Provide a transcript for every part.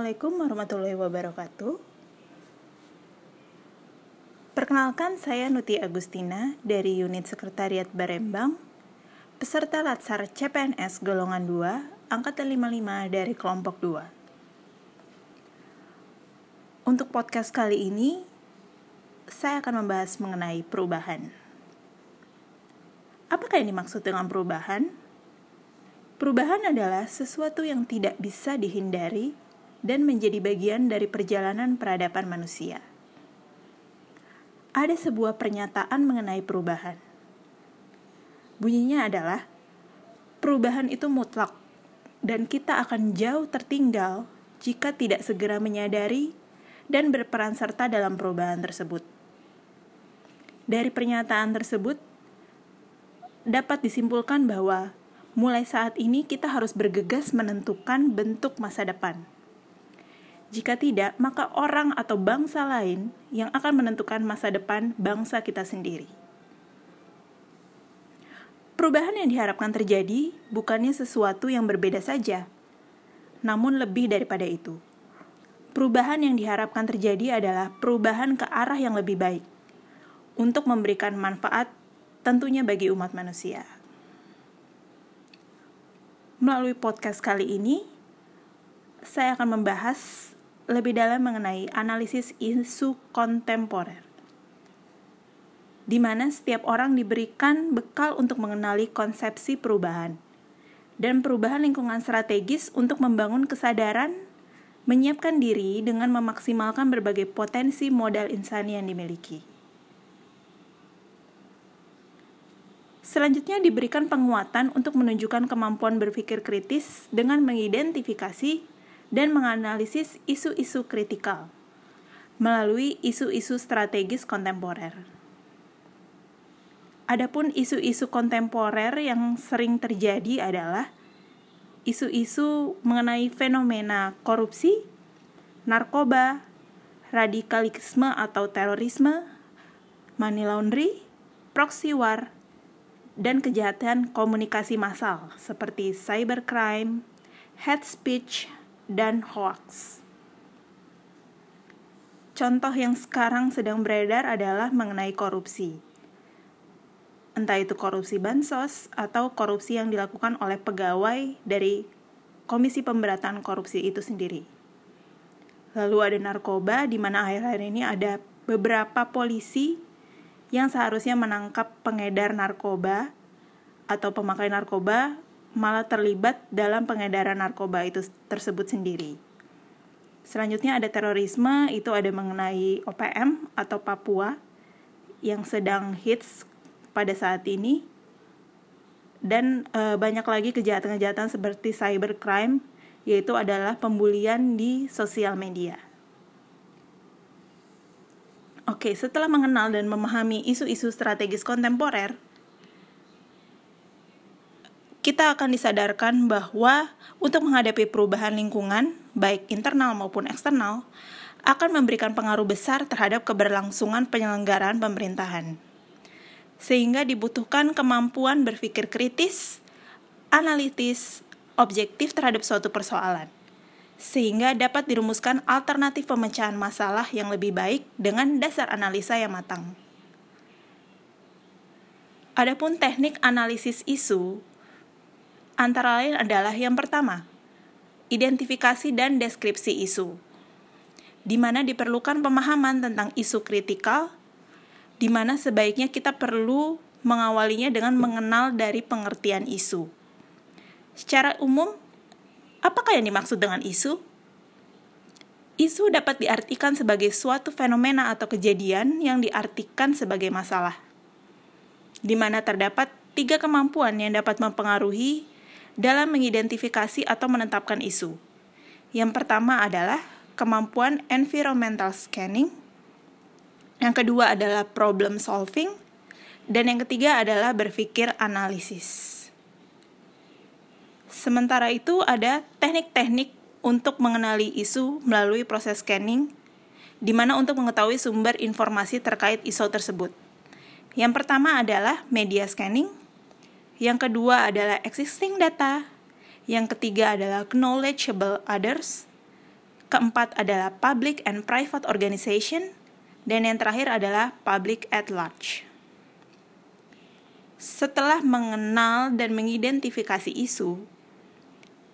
Assalamualaikum warahmatullahi wabarakatuh. Perkenalkan saya Nuti Agustina dari Unit Sekretariat Barembang, peserta Latsar CPNS golongan 2, angkatan 55 dari kelompok 2. Untuk podcast kali ini, saya akan membahas mengenai perubahan. Apakah yang dimaksud dengan perubahan? Perubahan adalah sesuatu yang tidak bisa dihindari dan menjadi bagian dari perjalanan peradaban manusia. Ada sebuah pernyataan mengenai perubahan. Bunyinya adalah perubahan itu mutlak dan kita akan jauh tertinggal jika tidak segera menyadari dan berperan serta dalam perubahan tersebut. Dari pernyataan tersebut, dapat disimpulkan bahwa mulai saat ini kita harus bergegas menentukan bentuk masa depan. Jika tidak, maka orang atau bangsa lain yang akan menentukan masa depan bangsa kita sendiri. Perubahan yang diharapkan terjadi bukannya sesuatu yang berbeda saja, namun lebih daripada itu. Perubahan yang diharapkan terjadi adalah perubahan ke arah yang lebih baik untuk memberikan manfaat tentunya bagi umat manusia. Melalui podcast kali ini, saya akan membahas lebih dalam mengenai analisis isu kontemporer, di mana setiap orang diberikan bekal untuk mengenali konsepsi perubahan dan perubahan lingkungan strategis untuk membangun kesadaran, menyiapkan diri dengan memaksimalkan berbagai potensi modal insani yang dimiliki. Selanjutnya diberikan penguatan untuk menunjukkan kemampuan berpikir kritis dengan mengidentifikasi dan menganalisis isu-isu kritikal melalui isu-isu strategis kontemporer. Adapun isu-isu kontemporer yang sering terjadi adalah isu-isu mengenai fenomena korupsi, narkoba, radikalisme atau terorisme, money laundry, proxy war, dan kejahatan komunikasi massal seperti cybercrime, hate speech, dan hoax. Contoh yang sekarang sedang beredar adalah mengenai korupsi. Entah itu korupsi bansos atau korupsi yang dilakukan oleh pegawai dari Komisi Pemberatan Korupsi itu sendiri. Lalu ada narkoba di mana akhir-akhir ini ada beberapa polisi yang seharusnya menangkap pengedar narkoba atau pemakai narkoba malah terlibat dalam pengedaran narkoba itu tersebut sendiri. Selanjutnya ada terorisme, itu ada mengenai OPM atau Papua yang sedang hits pada saat ini. Dan e, banyak lagi kejahatan-kejahatan seperti cybercrime, yaitu adalah pembulian di sosial media. Oke, setelah mengenal dan memahami isu-isu strategis kontemporer, kita akan disadarkan bahwa untuk menghadapi perubahan lingkungan, baik internal maupun eksternal, akan memberikan pengaruh besar terhadap keberlangsungan penyelenggaraan pemerintahan. Sehingga dibutuhkan kemampuan berpikir kritis, analitis, objektif terhadap suatu persoalan sehingga dapat dirumuskan alternatif pemecahan masalah yang lebih baik dengan dasar analisa yang matang. Adapun teknik analisis isu antara lain adalah yang pertama, identifikasi dan deskripsi isu, di mana diperlukan pemahaman tentang isu kritikal, di mana sebaiknya kita perlu mengawalinya dengan mengenal dari pengertian isu. Secara umum, Apakah yang dimaksud dengan isu? Isu dapat diartikan sebagai suatu fenomena atau kejadian yang diartikan sebagai masalah, di mana terdapat tiga kemampuan yang dapat mempengaruhi dalam mengidentifikasi atau menetapkan isu. Yang pertama adalah kemampuan environmental scanning, yang kedua adalah problem solving, dan yang ketiga adalah berpikir analisis. Sementara itu ada teknik-teknik untuk mengenali isu melalui proses scanning, di mana untuk mengetahui sumber informasi terkait isu tersebut. Yang pertama adalah media scanning, yang kedua adalah existing data, yang ketiga adalah knowledgeable others, keempat adalah public and private organization, dan yang terakhir adalah public at large. Setelah mengenal dan mengidentifikasi isu,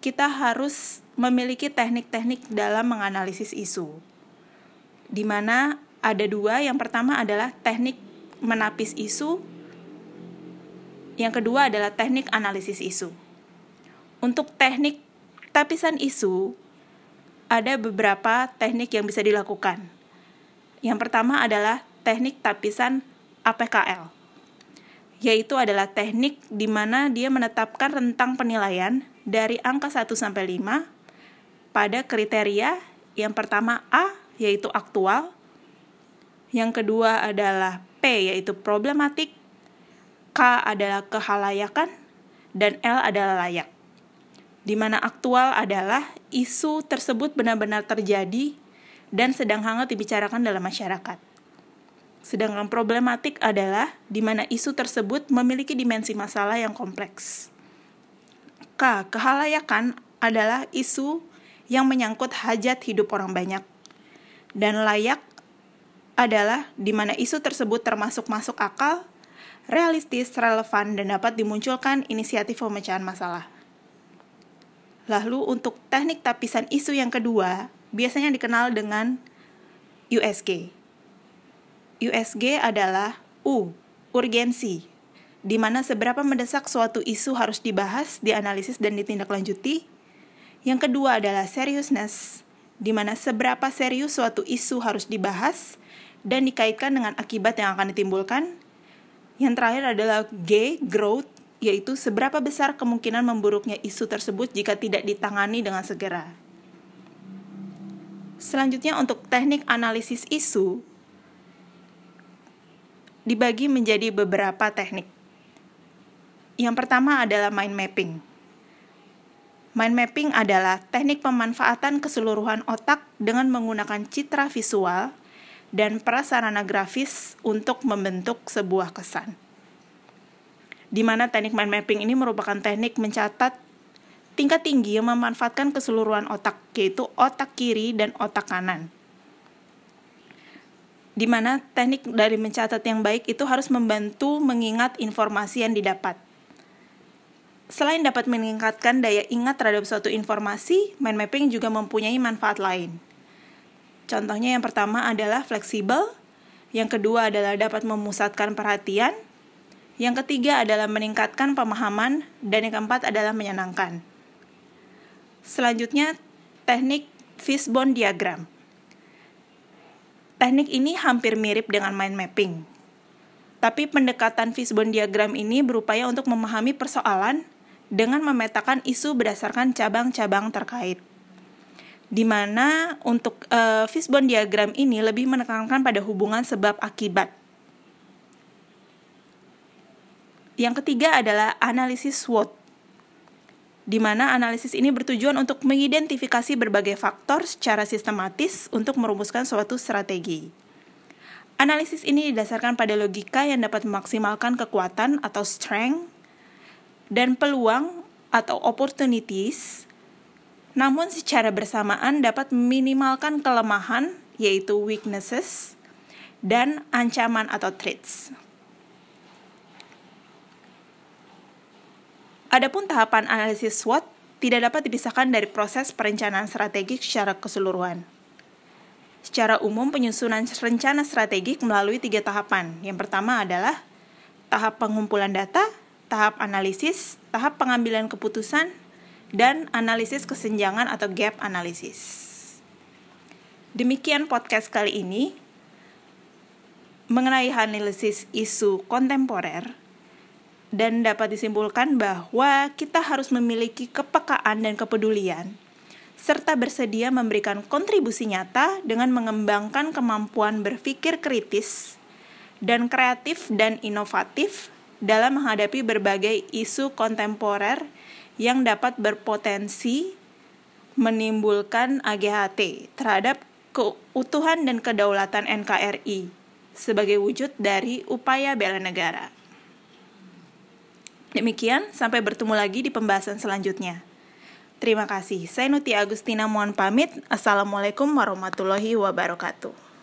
kita harus memiliki teknik-teknik dalam menganalisis isu, di mana ada dua. Yang pertama adalah teknik menapis isu, yang kedua adalah teknik analisis isu. Untuk teknik tapisan isu, ada beberapa teknik yang bisa dilakukan. Yang pertama adalah teknik tapisan APKL, yaitu adalah teknik di mana dia menetapkan rentang penilaian dari angka 1 sampai 5 pada kriteria yang pertama A yaitu aktual, yang kedua adalah P yaitu problematik, K adalah kehalayakan, dan L adalah layak. Di mana aktual adalah isu tersebut benar-benar terjadi dan sedang hangat dibicarakan dalam masyarakat. Sedangkan problematik adalah di mana isu tersebut memiliki dimensi masalah yang kompleks. K. Kehalayakan adalah isu yang menyangkut hajat hidup orang banyak. Dan layak adalah di mana isu tersebut termasuk masuk akal, realistis, relevan, dan dapat dimunculkan inisiatif pemecahan masalah. Lalu untuk teknik tapisan isu yang kedua, biasanya dikenal dengan USG, USG adalah U, urgensi, di mana seberapa mendesak suatu isu harus dibahas, dianalisis, dan ditindaklanjuti. Yang kedua adalah seriousness, di mana seberapa serius suatu isu harus dibahas dan dikaitkan dengan akibat yang akan ditimbulkan. Yang terakhir adalah G, growth, yaitu seberapa besar kemungkinan memburuknya isu tersebut jika tidak ditangani dengan segera. Selanjutnya untuk teknik analisis isu, dibagi menjadi beberapa teknik. Yang pertama adalah mind mapping. Mind mapping adalah teknik pemanfaatan keseluruhan otak dengan menggunakan citra visual dan prasarana grafis untuk membentuk sebuah kesan. Di mana teknik mind mapping ini merupakan teknik mencatat tingkat tinggi yang memanfaatkan keseluruhan otak, yaitu otak kiri dan otak kanan di mana teknik dari mencatat yang baik itu harus membantu mengingat informasi yang didapat. Selain dapat meningkatkan daya ingat terhadap suatu informasi, mind mapping juga mempunyai manfaat lain. Contohnya yang pertama adalah fleksibel, yang kedua adalah dapat memusatkan perhatian, yang ketiga adalah meningkatkan pemahaman, dan yang keempat adalah menyenangkan. Selanjutnya, teknik fishbone diagram. Teknik ini hampir mirip dengan mind mapping. Tapi pendekatan fishbone diagram ini berupaya untuk memahami persoalan dengan memetakan isu berdasarkan cabang-cabang terkait. Di mana untuk uh, fishbone diagram ini lebih menekankan pada hubungan sebab akibat. Yang ketiga adalah analisis SWOT di mana analisis ini bertujuan untuk mengidentifikasi berbagai faktor secara sistematis untuk merumuskan suatu strategi. Analisis ini didasarkan pada logika yang dapat memaksimalkan kekuatan atau strength dan peluang atau opportunities, namun secara bersamaan dapat meminimalkan kelemahan yaitu weaknesses dan ancaman atau threats. Adapun tahapan analisis SWOT tidak dapat dipisahkan dari proses perencanaan strategik secara keseluruhan. Secara umum, penyusunan rencana strategik melalui tiga tahapan. Yang pertama adalah tahap pengumpulan data, tahap analisis, tahap pengambilan keputusan, dan analisis kesenjangan atau gap analisis. Demikian podcast kali ini mengenai analisis isu kontemporer dan dapat disimpulkan bahwa kita harus memiliki kepekaan dan kepedulian serta bersedia memberikan kontribusi nyata dengan mengembangkan kemampuan berpikir kritis dan kreatif dan inovatif dalam menghadapi berbagai isu kontemporer yang dapat berpotensi menimbulkan AGHT terhadap keutuhan dan kedaulatan NKRI sebagai wujud dari upaya bela negara. Demikian, sampai bertemu lagi di pembahasan selanjutnya. Terima kasih. Saya Nuti Agustina mohon pamit. Assalamualaikum warahmatullahi wabarakatuh.